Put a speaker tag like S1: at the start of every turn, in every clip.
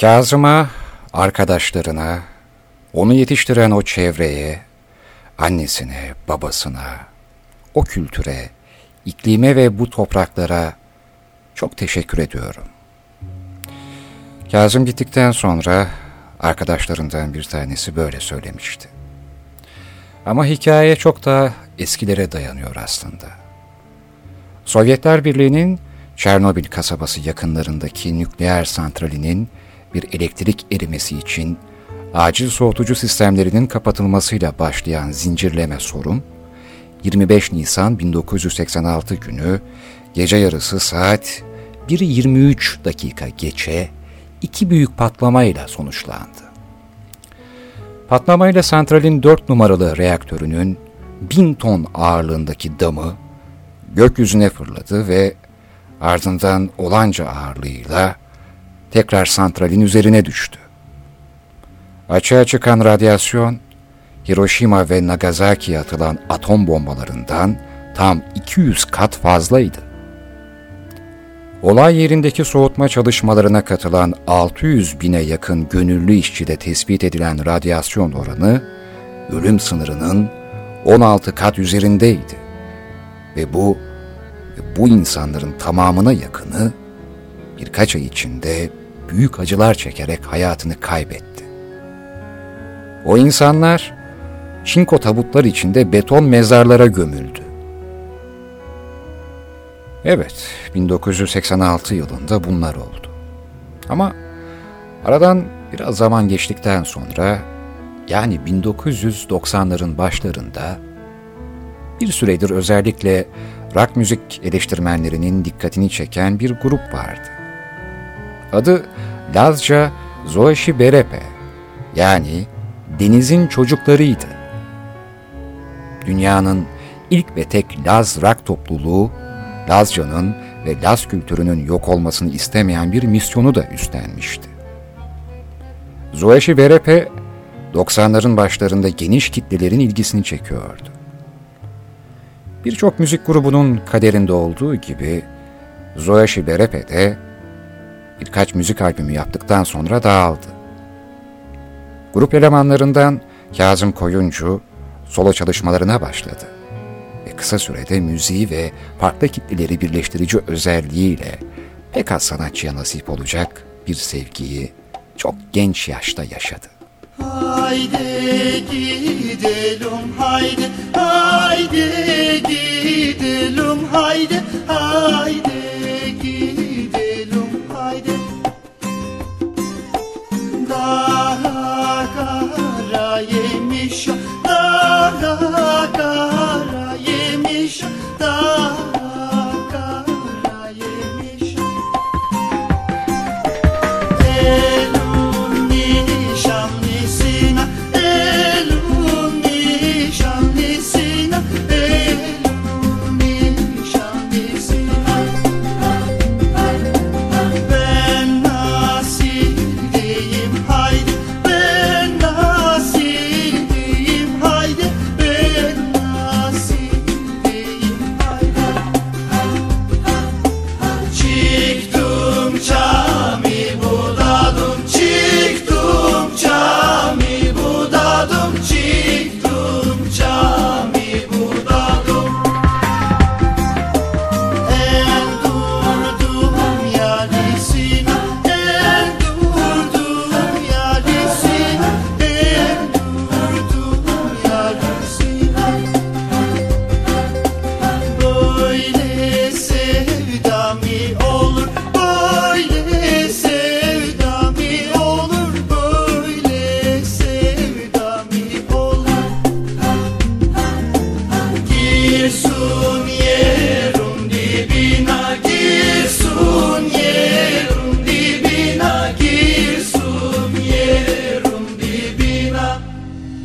S1: Kazım'a, arkadaşlarına, onu yetiştiren o çevreye, annesine, babasına, o kültüre, iklime ve bu topraklara çok teşekkür ediyorum. Kazım gittikten sonra arkadaşlarından bir tanesi böyle söylemişti. Ama hikaye çok da eskilere dayanıyor aslında. Sovyetler Birliği'nin Çernobil kasabası yakınlarındaki nükleer santralinin bir elektrik erimesi için acil soğutucu sistemlerinin kapatılmasıyla başlayan zincirleme sorun, 25 Nisan 1986 günü gece yarısı saat 1.23 dakika geçe iki büyük patlamayla sonuçlandı. Patlamayla santralin 4 numaralı reaktörünün 1000 ton ağırlığındaki damı gökyüzüne fırladı ve ardından olanca ağırlığıyla tekrar santralin üzerine düştü. Açığa çıkan radyasyon, Hiroşima ve Nagasaki'ye atılan atom bombalarından tam 200 kat fazlaydı. Olay yerindeki soğutma çalışmalarına katılan 600 bine yakın gönüllü işçide tespit edilen radyasyon oranı, ölüm sınırının 16 kat üzerindeydi. Ve bu, bu insanların tamamına yakını birkaç ay içinde büyük acılar çekerek hayatını kaybetti. O insanlar çinko tabutlar içinde beton mezarlara gömüldü. Evet, 1986 yılında bunlar oldu. Ama aradan biraz zaman geçtikten sonra, yani 1990'ların başlarında bir süredir özellikle rock müzik eleştirmenlerinin dikkatini çeken bir grup vardı. Adı Lazca Zoeshi Berepe, yani denizin çocuklarıydı. Dünyanın ilk ve tek Laz rock topluluğu, Lazca'nın ve Laz kültürünün yok olmasını istemeyen bir misyonu da üstlenmişti. Zoeshi Berepe, 90'ların başlarında geniş kitlelerin ilgisini çekiyordu. Birçok müzik grubunun kaderinde olduğu gibi Zoeshi Berepe de birkaç müzik albümü yaptıktan sonra dağıldı. Grup elemanlarından Kazım Koyuncu solo çalışmalarına başladı ve kısa sürede müziği ve farklı kitleleri birleştirici özelliğiyle pek az sanatçıya nasip olacak bir sevgiyi çok genç yaşta yaşadı.
S2: Haydi gidelim haydi haydi gidelim haydi haydi gidelim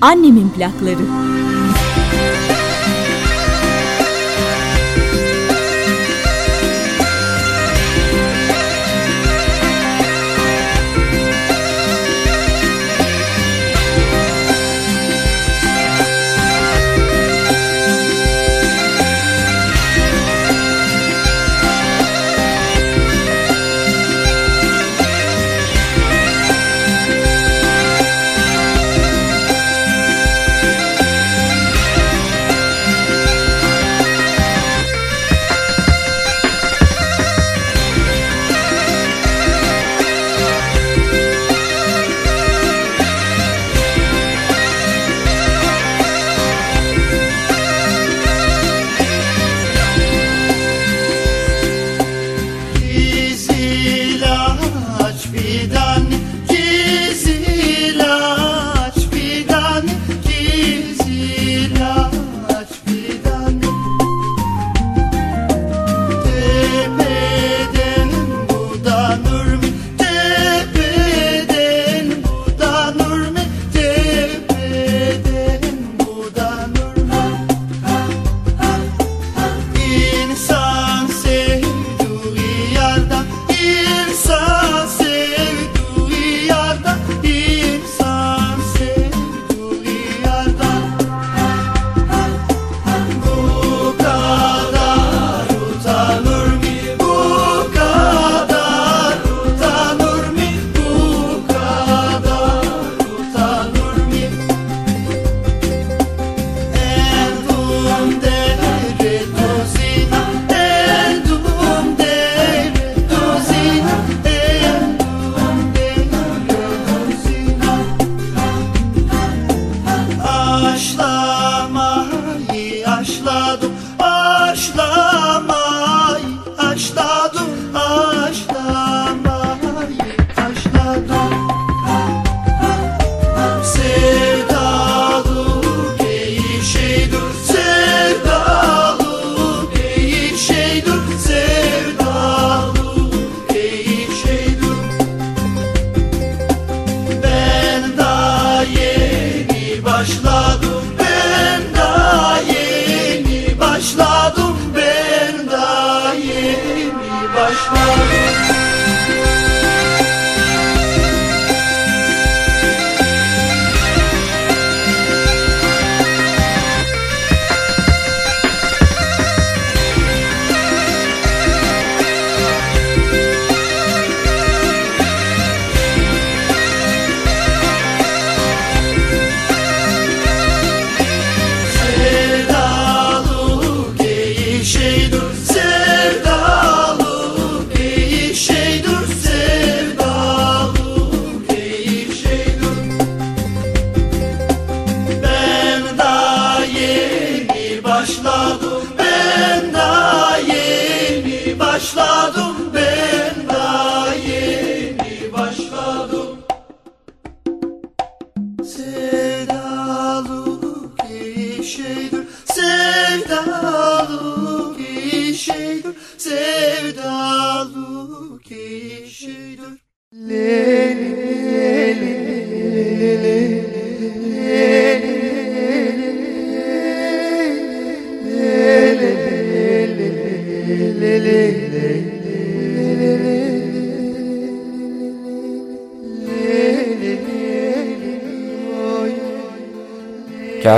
S3: Annemin plakları.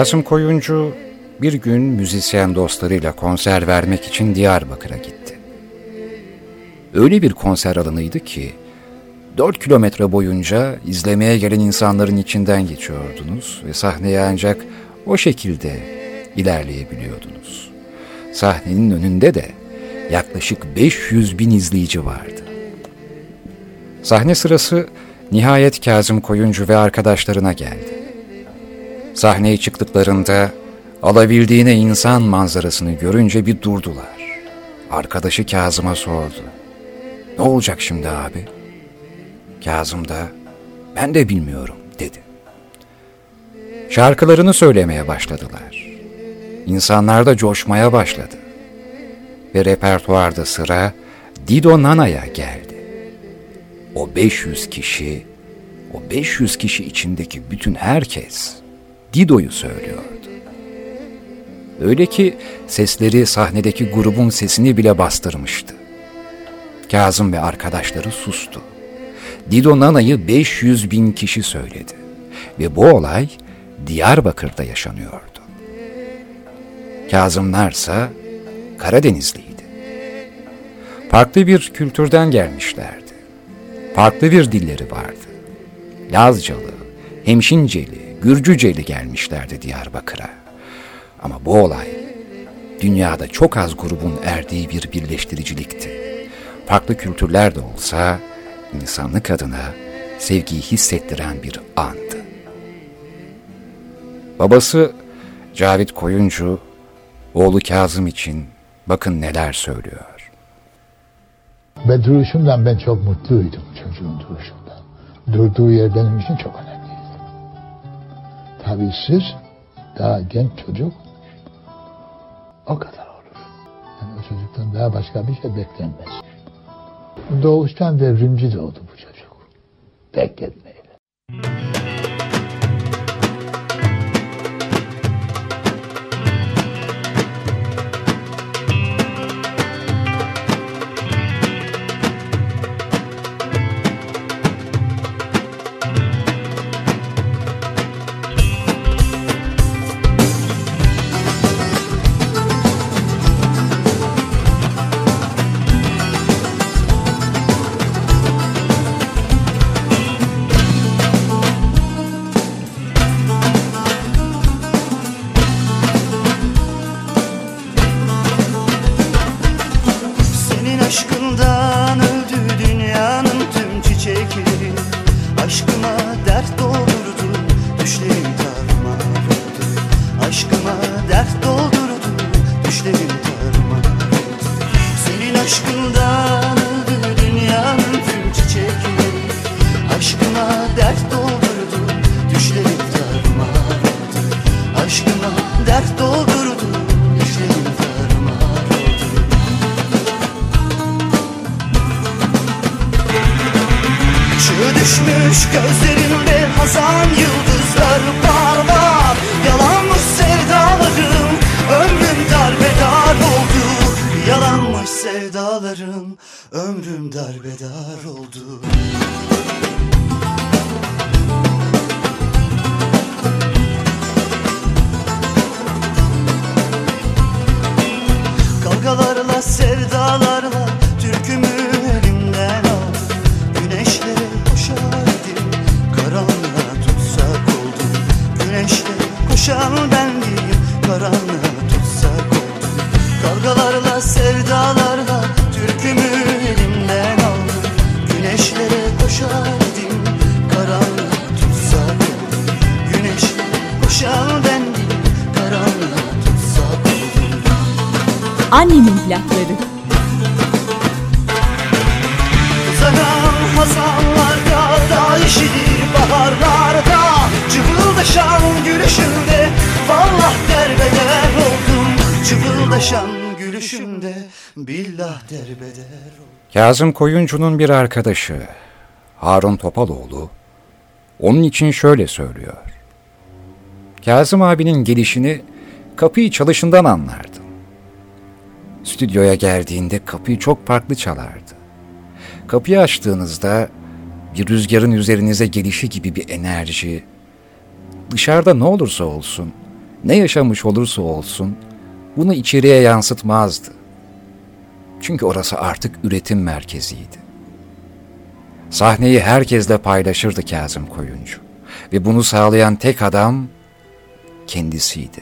S1: Kasım Koyuncu bir gün müzisyen dostlarıyla konser vermek için Diyarbakır'a gitti. Öyle bir konser alanıydı ki 4 kilometre boyunca izlemeye gelen insanların içinden geçiyordunuz ve sahneye ancak o şekilde ilerleyebiliyordunuz. Sahnenin önünde de yaklaşık 500 bin izleyici vardı. Sahne sırası nihayet Kazım Koyuncu ve arkadaşlarına geldi. Sahneye çıktıklarında alabildiğine insan manzarasını görünce bir durdular. Arkadaşı Kazım'a sordu. Ne olacak şimdi abi? Kazım da ben de bilmiyorum dedi. Şarkılarını söylemeye başladılar. İnsanlar da coşmaya başladı. Ve repertuarda sıra Dido Nana'ya geldi. O 500 kişi, o 500 kişi içindeki bütün herkes Dido'yu söylüyordu. Öyle ki sesleri sahnedeki grubun sesini bile bastırmıştı. Kazım ve arkadaşları sustu. Dido Nana'yı 500 bin kişi söyledi. Ve bu olay Diyarbakır'da yaşanıyordu. Kazımlarsa Karadenizliydi. Farklı bir kültürden gelmişlerdi. Farklı bir dilleri vardı. Lazcalı, Hemşinceli, Gürcüceli gelmişlerdi Diyarbakır'a. Ama bu olay dünyada çok az grubun erdiği bir birleştiricilikti. Farklı kültürler de olsa insanlık adına sevgiyi hissettiren bir andı. Babası Cavit Koyuncu, oğlu Kazım için bakın neler söylüyor.
S4: Ben duruşumdan ben çok mutluydum çocuğun duruşundan. durduğu yer benim için çok önemliydi. Tabii siz daha genç çocuk o kadar olur. Yani o çocuktan daha başka bir şey beklenmez. Doğuştan devrimci doğdu bu çocuk. Bekletmeyle.
S2: descansei.
S1: Kazım Koyuncu'nun bir arkadaşı Harun Topaloğlu onun için şöyle söylüyor. Kazım abinin gelişini kapıyı çalışından anlardım. Stüdyoya geldiğinde kapıyı çok farklı çalardı. Kapıyı açtığınızda bir rüzgarın üzerinize gelişi gibi bir enerji, dışarıda ne olursa olsun, ne yaşamış olursa olsun bunu içeriye yansıtmazdı. Çünkü orası artık üretim merkeziydi. Sahneyi herkesle paylaşırdı Kazım Koyuncu. Ve bunu sağlayan tek adam kendisiydi.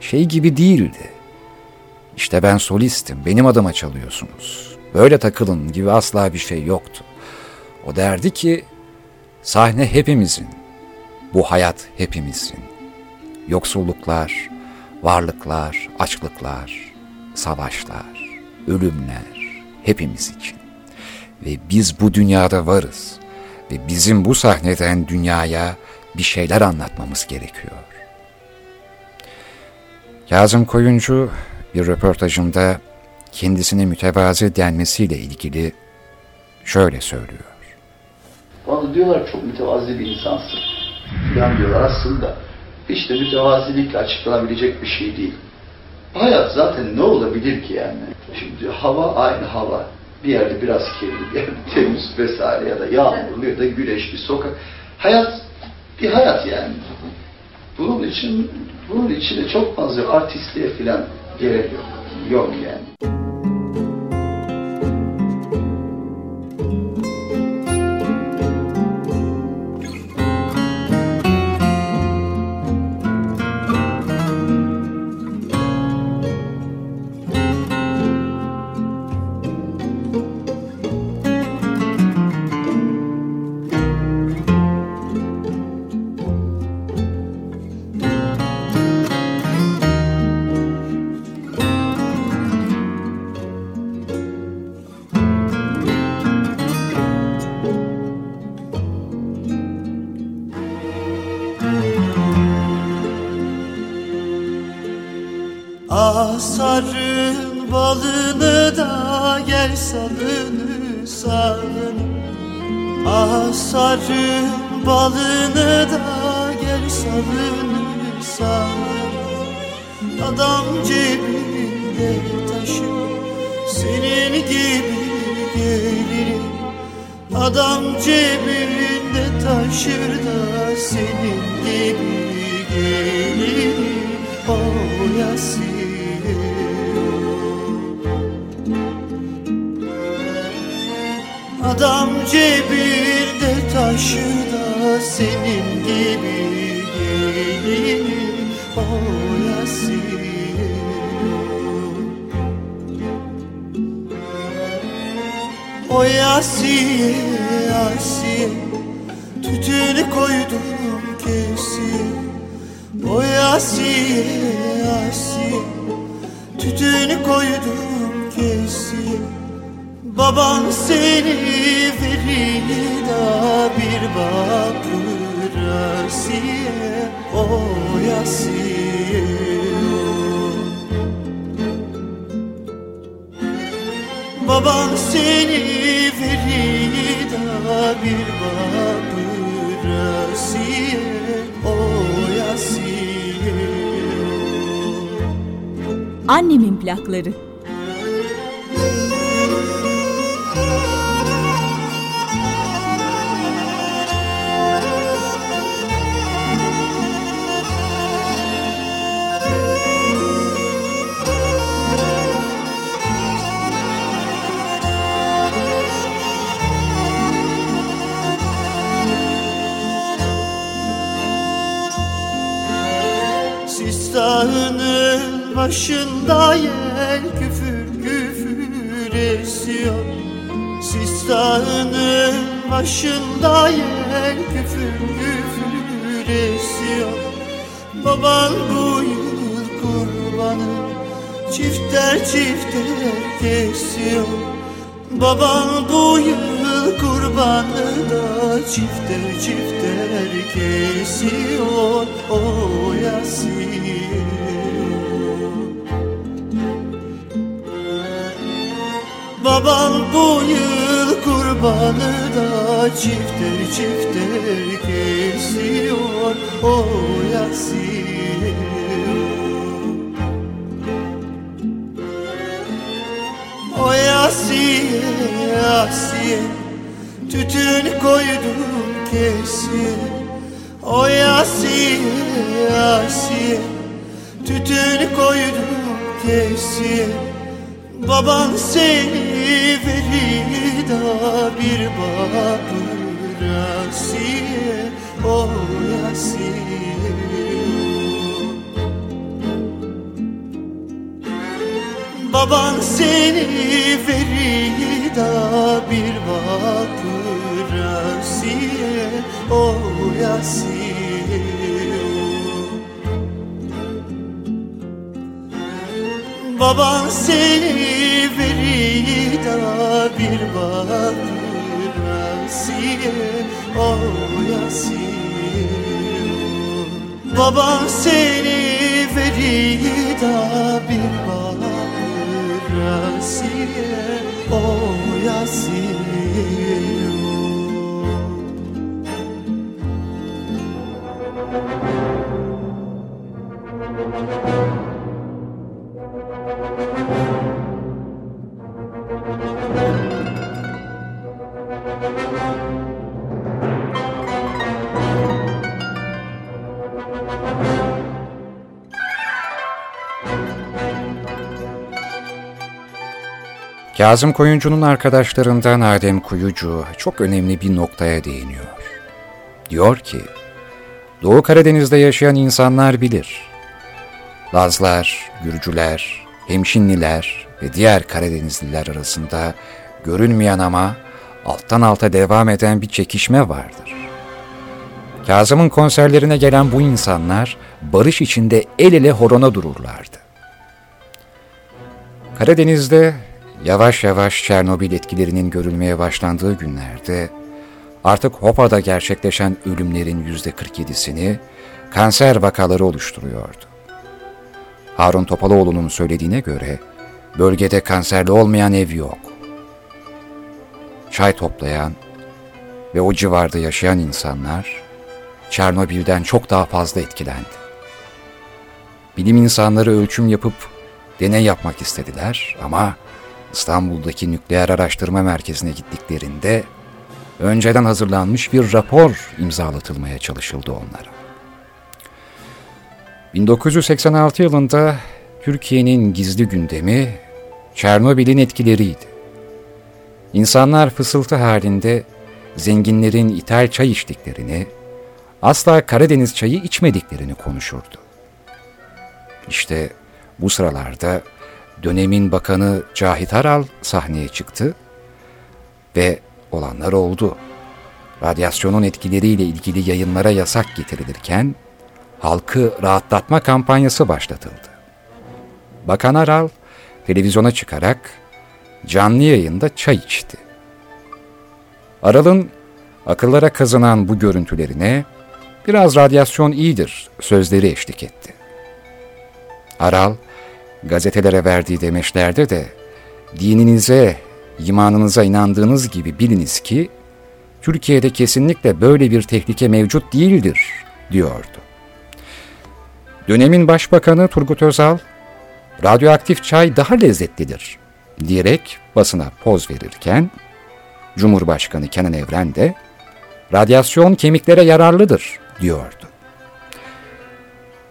S1: Şey gibi değildi. İşte ben solistim, benim adıma çalıyorsunuz. Böyle takılın gibi asla bir şey yoktu. O derdi ki, sahne hepimizin, bu hayat hepimizin. Yoksulluklar, varlıklar, açlıklar, savaşlar, ölümler hepimiz için. Ve biz bu dünyada varız ve bizim bu sahneden dünyaya bir şeyler anlatmamız gerekiyor. Kazım Koyuncu bir röportajında kendisine mütevazi denmesiyle ilgili şöyle söylüyor.
S5: Bana diyorlar çok mütevazi bir insansın. Falan diyorlar aslında. İşte mütevazilikle açıklanabilecek bir şey değil. Hayat zaten ne olabilir ki yani? Şimdi hava aynı hava. Bir yerde biraz kirli, bir yerde temiz vesaire ya da yağmurlu ya da güneşli sokak. Hayat bir hayat yani. Bunun için bunun içinde çok fazla artistliğe falan gerek yok. Yok yani.
S2: Asarın balını da gel salını salını Asarın balını da gel salını salını Adam cebinde taşır senin gibi gelir. Adam cebinde taşır da senin gibi gelir. O yasin Adam cebinde taşır da senin gibi gelir O yasin O Asiye, Asiye Tütünü koydum kesiye. O Asiye, Asiye Tütünü koydum kesiye Baban seni verir bir bakır Asiye O Asiye Baban seni verir bir bakır Asiye O Asiye
S3: Annemin plakları.
S2: Başında yel küfür küfür esiyor. Sistanın başında yel küfür küfür esiyor. Baban bu yıl kurbanı çifter çifter kesiyor. Baban bu yıl kurbanı da çifter çifter kesiyor. O Yasin Baban bu yıl kurbanı da çifter çifter kesiyor O Yasin. O Asiye, Asiye Tütün koydum kesiye O Asiye, Asiye Tütün koydum kesiye Baban seni verir da bir bakır Asiye O Asiye Baban seni verir da bir bakır Asiye O Asiye Baban seni da bir bakır Asiye O Asiye Baban seni verir da bir bakır Asiye O Asiye
S1: Kazım Koyuncu'nun arkadaşlarından Adem Kuyucu çok önemli bir noktaya değiniyor. Diyor ki, Doğu Karadeniz'de yaşayan insanlar bilir. Lazlar, Gürcüler, Hemşinliler ve diğer Karadenizliler arasında görünmeyen ama alttan alta devam eden bir çekişme vardır. Kazım'ın konserlerine gelen bu insanlar barış içinde el ele horona dururlardı. Karadeniz'de yavaş yavaş Çernobil etkilerinin görülmeye başlandığı günlerde artık Hopa'da gerçekleşen ölümlerin yüzde 47'sini kanser vakaları oluşturuyordu. Harun Topaloğlu'nun söylediğine göre bölgede kanserli olmayan ev yok. Çay toplayan ve o civarda yaşayan insanlar Çernobil'den çok daha fazla etkilendi. Bilim insanları ölçüm yapıp deney yapmak istediler ama İstanbul'daki nükleer araştırma merkezine gittiklerinde önceden hazırlanmış bir rapor imzalatılmaya çalışıldı onlara. 1986 yılında Türkiye'nin gizli gündemi Çernobil'in etkileriydi. İnsanlar fısıltı halinde zenginlerin ithal çay içtiklerini, asla Karadeniz çayı içmediklerini konuşurdu. İşte bu sıralarda dönemin bakanı Cahit Aral sahneye çıktı ve olanlar oldu. Radyasyonun etkileriyle ilgili yayınlara yasak getirilirken halkı rahatlatma kampanyası başlatıldı. Bakan Aral televizyona çıkarak canlı yayında çay içti. Aral'ın akıllara kazınan bu görüntülerine biraz radyasyon iyidir sözleri eşlik etti. Aral, gazetelere verdiği demeçlerde de dininize, imanınıza inandığınız gibi biliniz ki Türkiye'de kesinlikle böyle bir tehlike mevcut değildir diyordu. Dönemin başbakanı Turgut Özal, radyoaktif çay daha lezzetlidir diyerek basına poz verirken, Cumhurbaşkanı Kenan Evren de radyasyon kemiklere yararlıdır diyordu.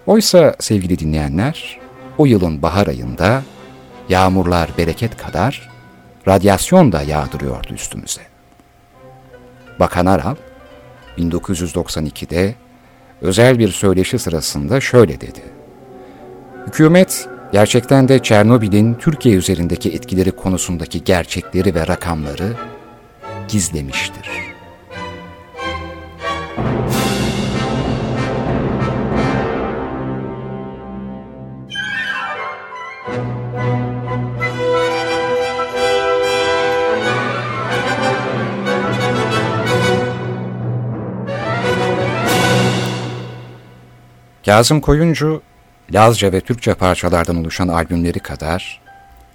S1: Oysa sevgili dinleyenler, o yılın bahar ayında yağmurlar bereket kadar radyasyon da yağdırıyordu üstümüze. Bakan Aral, 1992'de özel bir söyleşi sırasında şöyle dedi. Hükümet gerçekten de Çernobil'in Türkiye üzerindeki etkileri konusundaki gerçekleri ve rakamları gizlemiştir. Kazım Koyuncu, Lazca ve Türkçe parçalardan oluşan albümleri kadar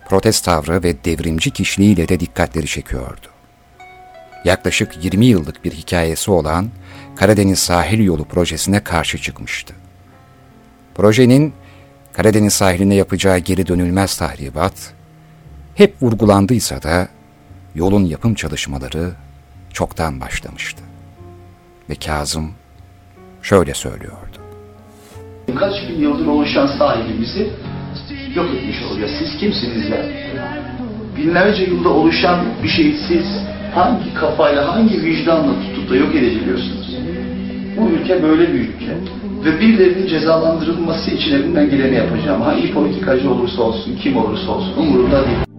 S1: protest tavrı ve devrimci kişiliğiyle de dikkatleri çekiyordu. Yaklaşık 20 yıllık bir hikayesi olan Karadeniz Sahil Yolu projesine karşı çıkmıştı. Projenin Karadeniz sahiline yapacağı geri dönülmez tahribat hep vurgulandıysa da yolun yapım çalışmaları çoktan başlamıştı. Ve Kazım şöyle söylüyordu.
S5: Kaç bin yıldır oluşan sahilimizi yok etmiş oluyor. Siz kimsiniz ya? Binlerce yılda oluşan bir şeyi siz hangi kafayla, hangi vicdanla tutup da yok edebiliyorsunuz? Bu ülke böyle bir ülke. Ve birilerinin cezalandırılması için elimden geleni yapacağım. Hangi politikacı olursa olsun, kim olursa olsun umurumda değil.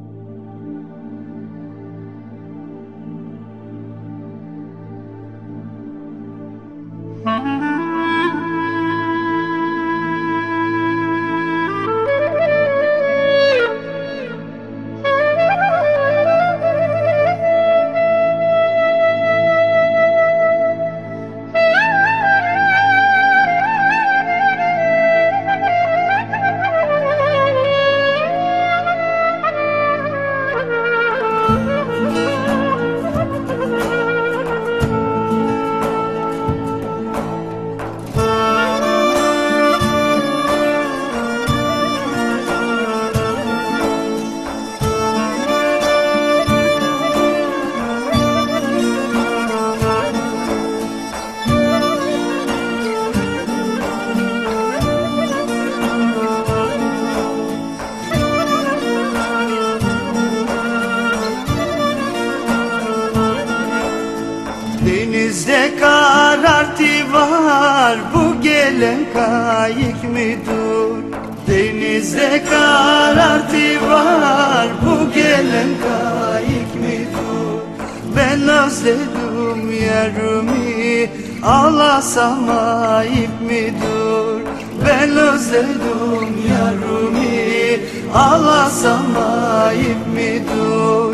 S3: anlayıp mi dur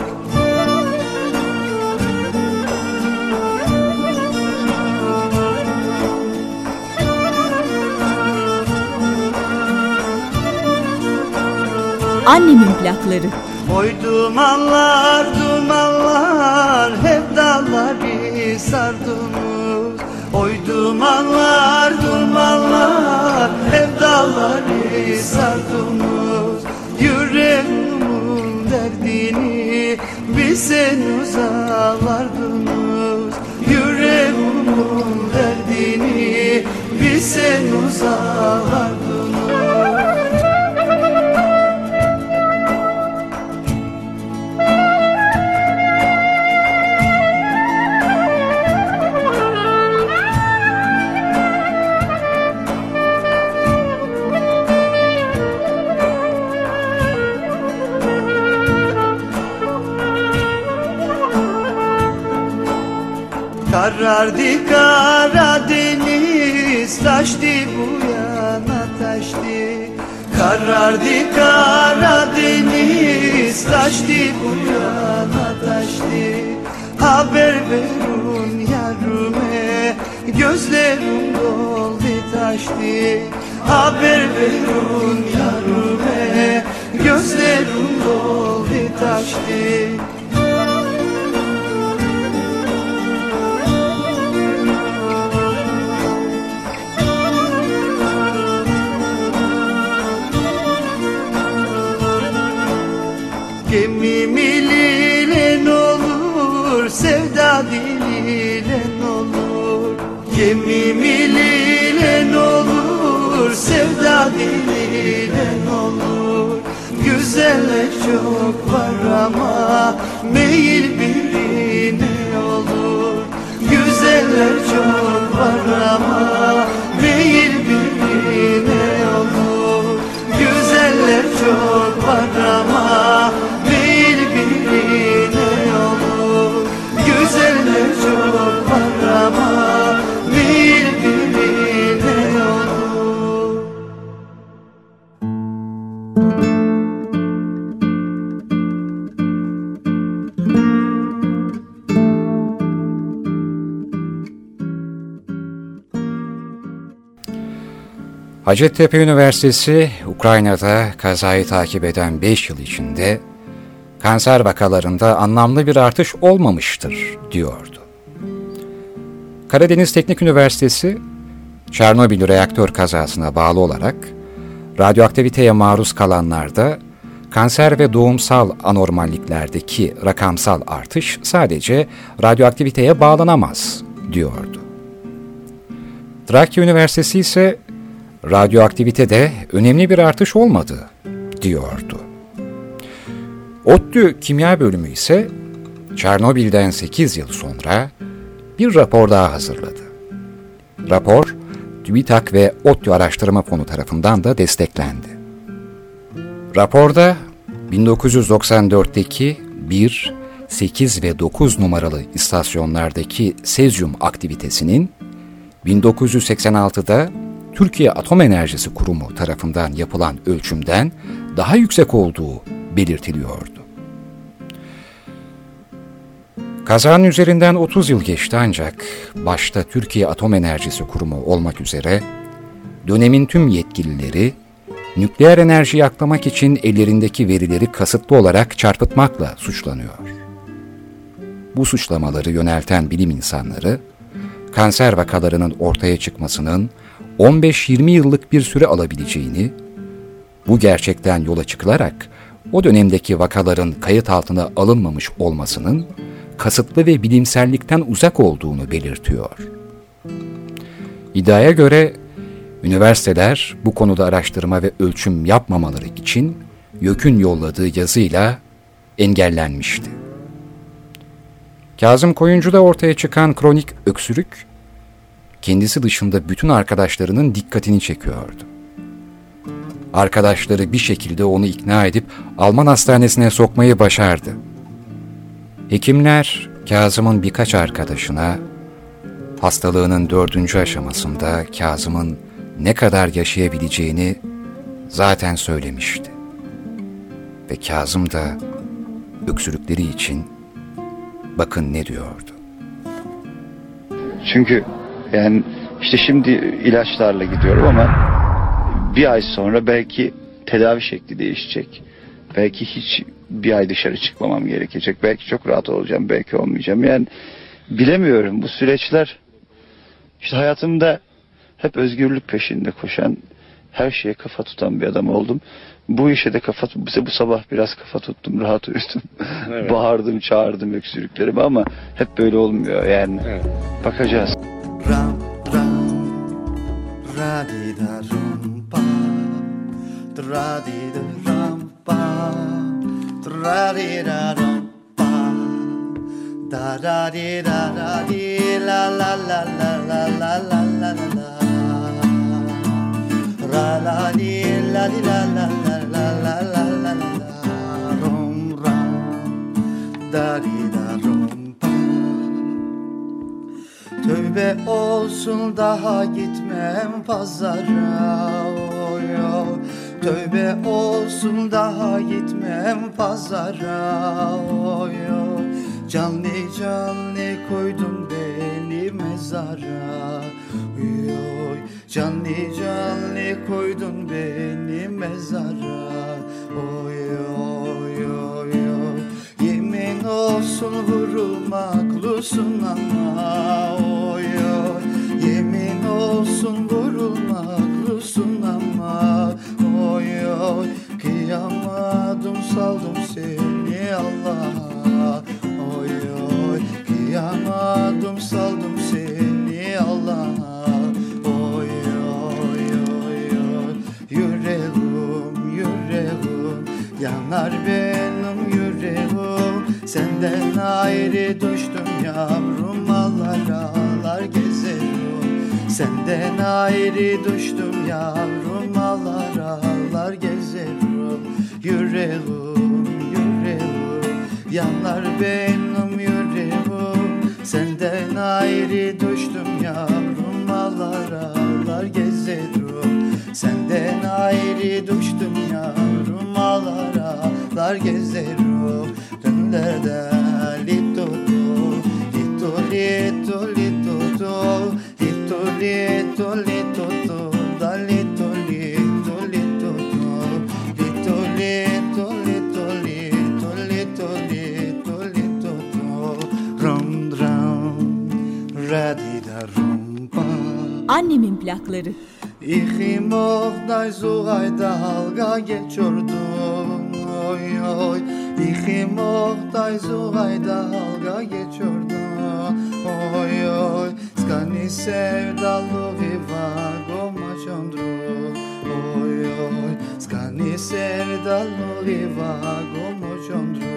S3: Annemin plakları.
S2: Oy dumanlar dumanlar hep dalları sardınız Oy dumanlar dumanlar hep dalları sardınız Yüreğim bilseniz ağlardınız Yüreğimin derdini bilseniz ağlardınız Karardı Karadeniz taştı bu yana taştı. Karardı Karadeniz taştı bu yana taştı. Haber verun yarime gözlerim doldu taştı. Haber verun yarime gözlerim doldu taştı olur. Gemimi lilen olur, sevda dililen olur. Güzeller çok var ama meyil birine olur. Güzeller çok var ama meyil birine olur. Güzeller çok
S1: Hacettepe Üniversitesi, Ukrayna'da kazayı takip eden 5 yıl içinde kanser vakalarında anlamlı bir artış olmamıştır, diyordu. Karadeniz Teknik Üniversitesi, Çernobil reaktör kazasına bağlı olarak radyoaktiviteye maruz kalanlarda kanser ve doğumsal anormalliklerdeki rakamsal artış sadece radyoaktiviteye bağlanamaz, diyordu. Trakya Üniversitesi ise radyoaktivitede önemli bir artış olmadı, diyordu. ODTÜ Kimya Bölümü ise Çernobil'den 8 yıl sonra bir rapor daha hazırladı. Rapor, TÜBİTAK ve ODTÜ Araştırma Fonu tarafından da desteklendi. Raporda 1994'teki 1, 8 ve 9 numaralı istasyonlardaki sezyum aktivitesinin 1986'da Türkiye Atom Enerjisi Kurumu tarafından yapılan ölçümden daha yüksek olduğu belirtiliyordu. Kazanın üzerinden 30 yıl geçti ancak başta Türkiye Atom Enerjisi Kurumu olmak üzere dönemin tüm yetkilileri nükleer enerjiyi aklamak için ellerindeki verileri kasıtlı olarak çarpıtmakla suçlanıyor. Bu suçlamaları yönelten bilim insanları, kanser vakalarının ortaya çıkmasının 15-20 yıllık bir süre alabileceğini, bu gerçekten yola çıkılarak o dönemdeki vakaların kayıt altına alınmamış olmasının kasıtlı ve bilimsellikten uzak olduğunu belirtiyor. İddiaya göre üniversiteler bu konuda araştırma ve ölçüm yapmamaları için YÖK'ün yolladığı yazıyla engellenmişti. Kazım Koyuncu'da ortaya çıkan kronik öksürük, kendisi dışında bütün arkadaşlarının dikkatini çekiyordu. Arkadaşları bir şekilde onu ikna edip Alman hastanesine sokmayı başardı. Hekimler Kazım'ın birkaç arkadaşına hastalığının dördüncü aşamasında Kazım'ın ne kadar yaşayabileceğini zaten söylemişti. Ve Kazım da öksürükleri için bakın ne diyordu.
S6: Çünkü yani işte şimdi ilaçlarla gidiyorum ama bir ay sonra belki tedavi şekli değişecek. Belki hiç bir ay dışarı çıkmamam gerekecek. Belki çok rahat olacağım, belki olmayacağım. Yani bilemiyorum bu süreçler işte hayatımda hep özgürlük peşinde koşan, her şeye kafa tutan bir adam oldum. Bu işe de kafa bize bu sabah biraz kafa tuttum, rahat uyudum.
S7: Evet.
S6: Bağırdım, çağırdım öksürüklerimi ama hep böyle olmuyor yani.
S7: Evet.
S6: Bakacağız.
S2: Ram ram ra di da rum pa tra di da ram pa tra olsun daha gitmem pazara oy oy. Tövbe olsun daha gitmem pazara oy oy. Canlı canlı koydun beni mezara oy oy. Canlı canlı koydun beni mezara oy oy oy oy. Yemin olsun vurulmaklusun ama oy olsun vurulmaklusun ama oy oy Kıyamadım saldım seni Allah'a. Oy oy Kıyamadım saldım seni Allah'a. Oy oy oy oy Yüreğim yüreğim yanar benim yüreğim. Senden ayrı düştüm yavrum gezerim Senden ayrı düştüm yavrum ağlar ağlar gezerim. Yüreğim yüreğim yanar benim yüreğim. Senden ayrı düştüm yavrum ağlar ağlar gezerim. Senden ayrı düştüm yavrum ağlar ağlar gezerim. Dönlerde
S3: plakları.
S2: İhi mohdaj zugayda halga geçiyordum Oy oy. İhi mohdaj zugayda halga geçiyordum Oy oy. Skani sevdalı viva goma çondru Oy oy. Skani sevdalı viva goma çondru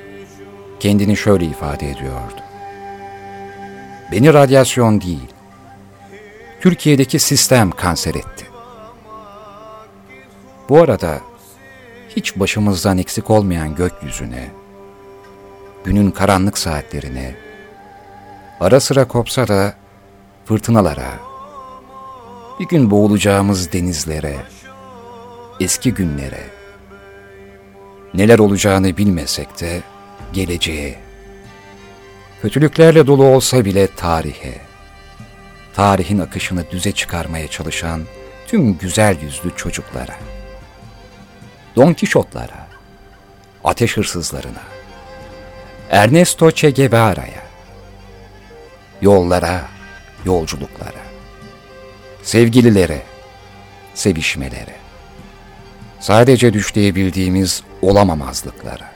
S1: kendini şöyle ifade ediyordu. Beni radyasyon değil, Türkiye'deki sistem kanser etti. Bu arada hiç başımızdan eksik olmayan gökyüzüne, günün karanlık saatlerine, ara sıra kopsa da fırtınalara, bir gün boğulacağımız denizlere, eski günlere, neler olacağını bilmesek de geleceğe, kötülüklerle dolu olsa bile tarihe, tarihin akışını düze çıkarmaya çalışan tüm güzel yüzlü çocuklara, Don Kişotlara, ateş hırsızlarına, Ernesto Che Guevara'ya, yollara, yolculuklara, sevgililere, sevişmelere, sadece düşleyebildiğimiz olamamazlıklara,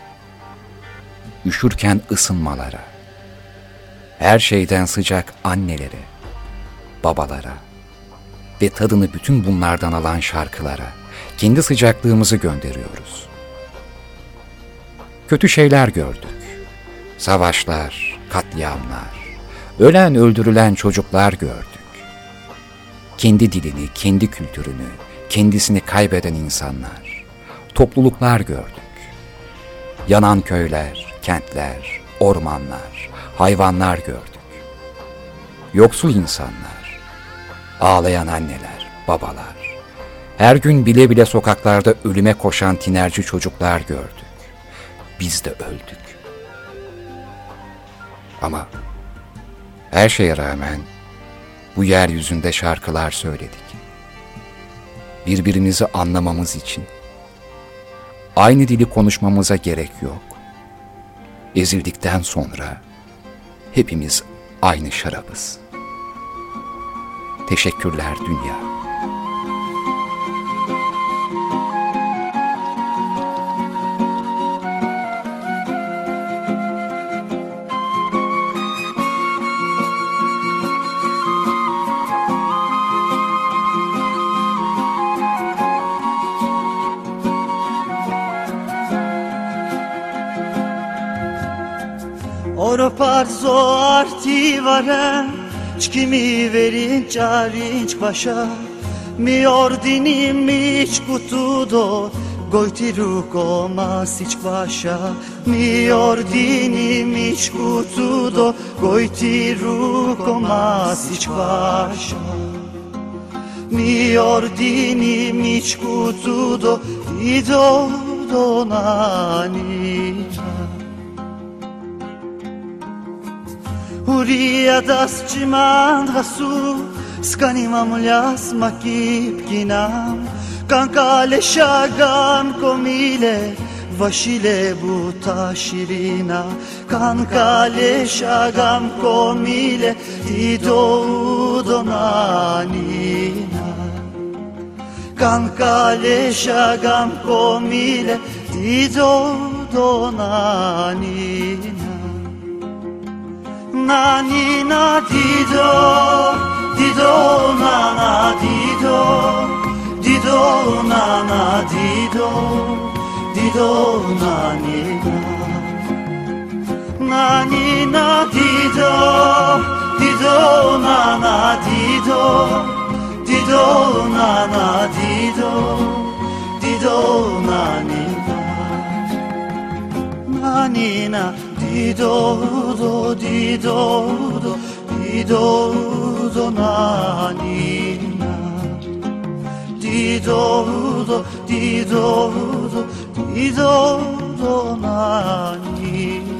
S1: üşürken ısınmalara, her şeyden sıcak annelere, babalara ve tadını bütün bunlardan alan şarkılara kendi sıcaklığımızı gönderiyoruz. Kötü şeyler gördük. Savaşlar, katliamlar, ölen öldürülen çocuklar gördük. Kendi dilini, kendi kültürünü, kendisini kaybeden insanlar. topluluklar gördük. Yanan köyler, kentler, ormanlar, hayvanlar gördük. Yoksul insanlar, ağlayan anneler, babalar, her gün bile bile sokaklarda ölüme koşan tinerci çocuklar gördük. Biz de öldük. Ama her şeye rağmen bu yeryüzünde şarkılar söyledik. Birbirimizi anlamamız için. Aynı dili konuşmamıza gerek yok. Ezildikten sonra hepimiz aynı şarabız. Teşekkürler dünya.
S2: Parzo arti vare Çkimi verin çarinç başa. Mi ordini mi çkutudo Gojti ruko masić vaša Mi ordini mi čkutudo Gojti ruko masić vaša Mi ordini mi čkutudo Ido do Huria das cimand hasu Skanimam jas makip kinam Kankale shagan komile Vashile buta shirina Kankale shagam komile Tido donanina. Kankale shagam komile Tido donanina na ni na di do di do na na di do di do na na di do di do na ni na na ni na di do di do na na di do di do na na di do di do na ni na na ni na di do do di do do di do do na. Ni na di do do di do do di do do na. ni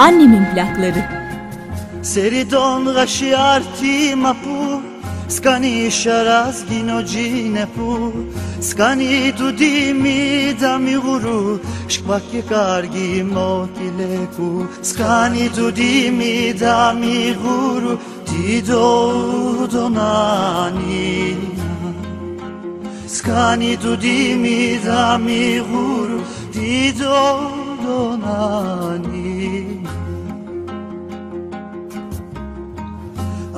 S3: Annemin plakları.
S2: Seridon rasciarti mapu Skani sharaz ginogine pu. Skani tu dimi da mi guru Shkbak kargi motileku Skani tu dimi da mi guru Ti do donani. Skani tu dimi da mi guru Ti do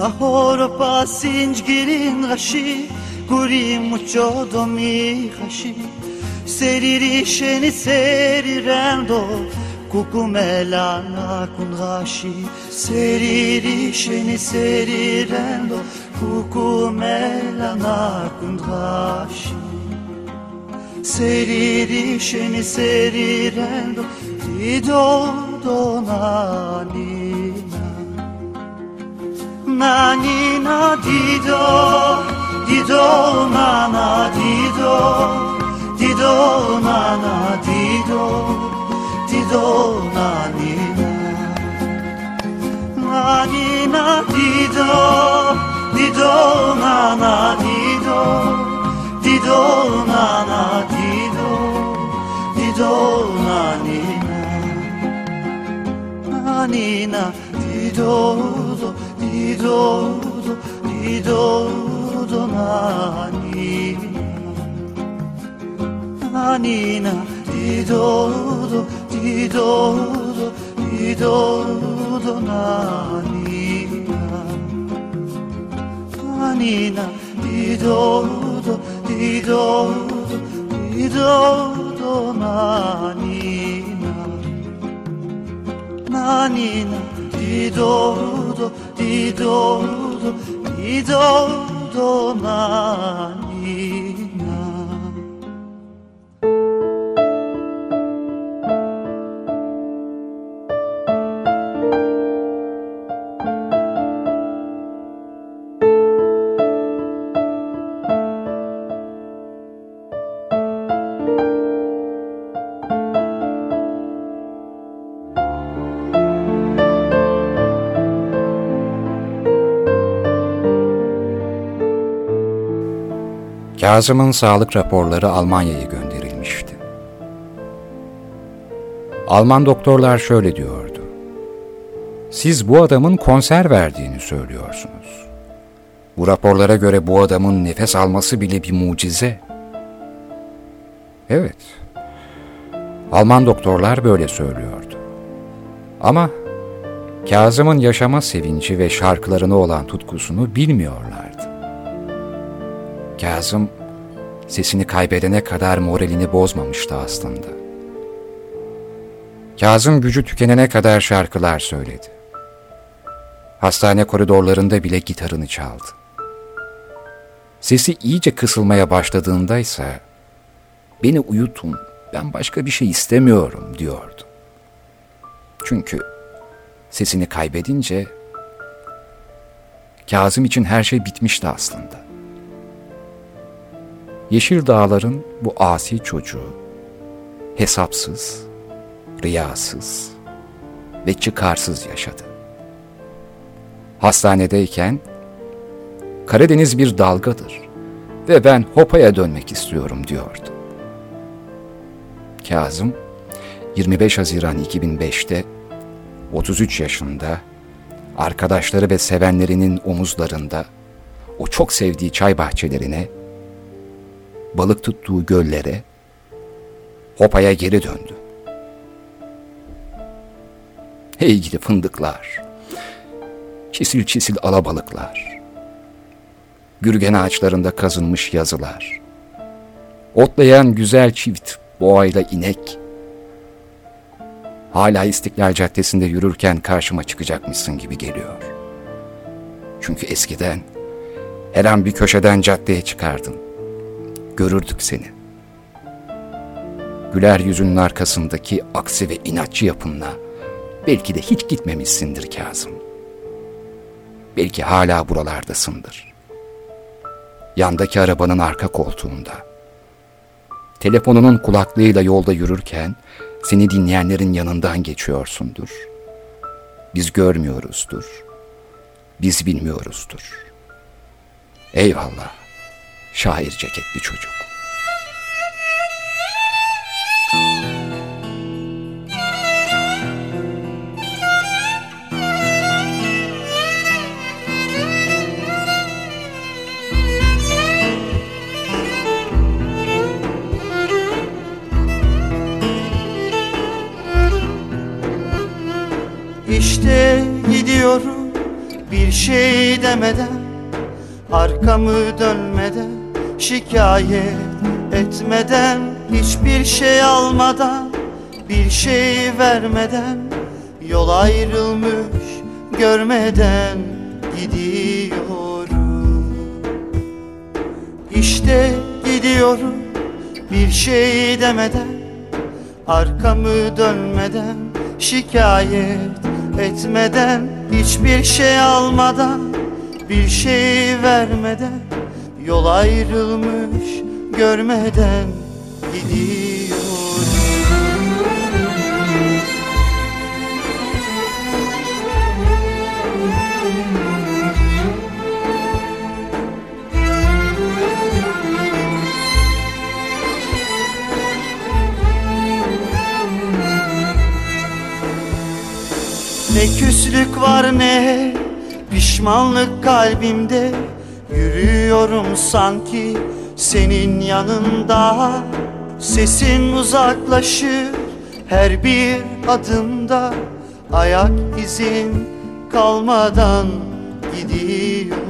S2: donani Ahora pasinj girin gashi Guri mucho domi gashi. Seriri sheni serirendo Kukumela na kun gashi. Seriri sheni serirendo Kukumela na kun gashi. Seriri sheni serirendo Ti do donani na ni na di do di do na na di do di do na na di do di do na ni na na ni na di do di do na na di do di do na na di do di do na ni na na ni na di do do di do do di do do na ni na ni na di do do di do do di do do na ni na na ni na di do do di do do di do do na ni na na ni na di do do di do do do do na
S1: Kazım'ın sağlık raporları Almanya'ya gönderilmişti. Alman doktorlar şöyle diyordu. Siz bu adamın konser verdiğini söylüyorsunuz. Bu raporlara göre bu adamın nefes alması bile bir mucize. Evet. Alman doktorlar böyle söylüyordu. Ama Kazım'ın yaşama sevinci ve şarkılarına olan tutkusunu bilmiyorlardı. Kazım sesini kaybedene kadar moralini bozmamıştı aslında. Kazım gücü tükenene kadar şarkılar söyledi. Hastane koridorlarında bile gitarını çaldı. Sesi iyice kısılmaya başladığında ise beni uyutun, ben başka bir şey istemiyorum diyordu. Çünkü sesini kaybedince Kazım için her şey bitmişti aslında. Yeşil dağların bu asi çocuğu hesapsız, riyasız ve çıkarsız yaşadı. Hastanedeyken Karadeniz bir dalgadır ve ben Hopa'ya dönmek istiyorum diyordu. Kazım 25 Haziran 2005'te 33 yaşında arkadaşları ve sevenlerinin omuzlarında o çok sevdiği çay bahçelerine balık tuttuğu göllere, Hopa'ya geri döndü. Hey gidi fındıklar, çisil çisil alabalıklar, gürgen ağaçlarında kazınmış yazılar, otlayan güzel çift boğayla inek, hala İstiklal Caddesi'nde yürürken karşıma çıkacakmışsın gibi geliyor. Çünkü eskiden her an bir köşeden caddeye çıkardın görürdük seni. Güler yüzünün arkasındaki aksi ve inatçı yapınla belki de hiç gitmemişsindir Kazım. Belki hala buralardasındır. Yandaki arabanın arka koltuğunda. Telefonunun kulaklığıyla yolda yürürken seni dinleyenlerin yanından geçiyorsundur. Biz görmüyoruzdur. Biz bilmiyoruzdur. Eyvallah şair ceketli çocuk.
S2: İşte gidiyorum bir şey demeden Arkamı dönmeden Şikayet etmeden Hiçbir şey almadan Bir şey vermeden Yol ayrılmış görmeden Gidiyorum. İşte gidiyorum Bir şey demeden Arkamı dönmeden Şikayet etmeden Hiçbir şey almadan Bir şey vermeden Yol ayrılmış görmeden gidiyorum. Ne küslük var ne pişmanlık kalbimde Yürüyorum sanki senin yanında. Sesin uzaklaşır her bir adımda. Ayak izin kalmadan gidiyorum.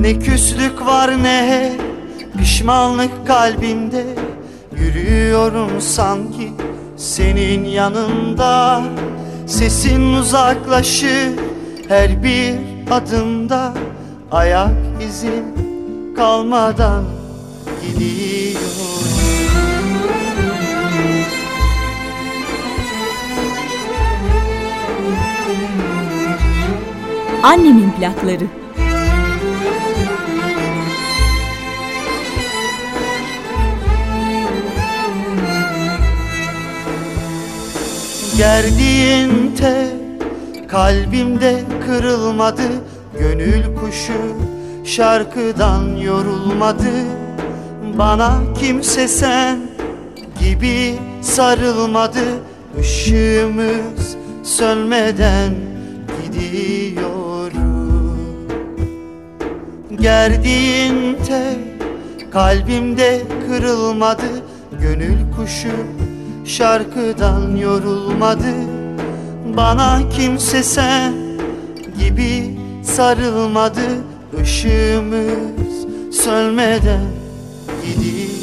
S2: Ne küslük var ne pişmanlık kalbimde. Yürüyorum sanki senin yanında. Sesin uzaklaşır her bir adımda Ayak izin kalmadan gidiyor
S3: Annemin plakları.
S2: Gerdiğin tel kalbimde kırılmadı Gönül kuşu şarkıdan yorulmadı. Bana kimse sen gibi sarılmadı. Işığımız sönmeden gidiyorum Gerdiğin tel kalbimde kırılmadı. Gönül kuşu şarkıdan yorulmadı Bana kimse sen gibi sarılmadı. Işığımız sönmeden gidiyor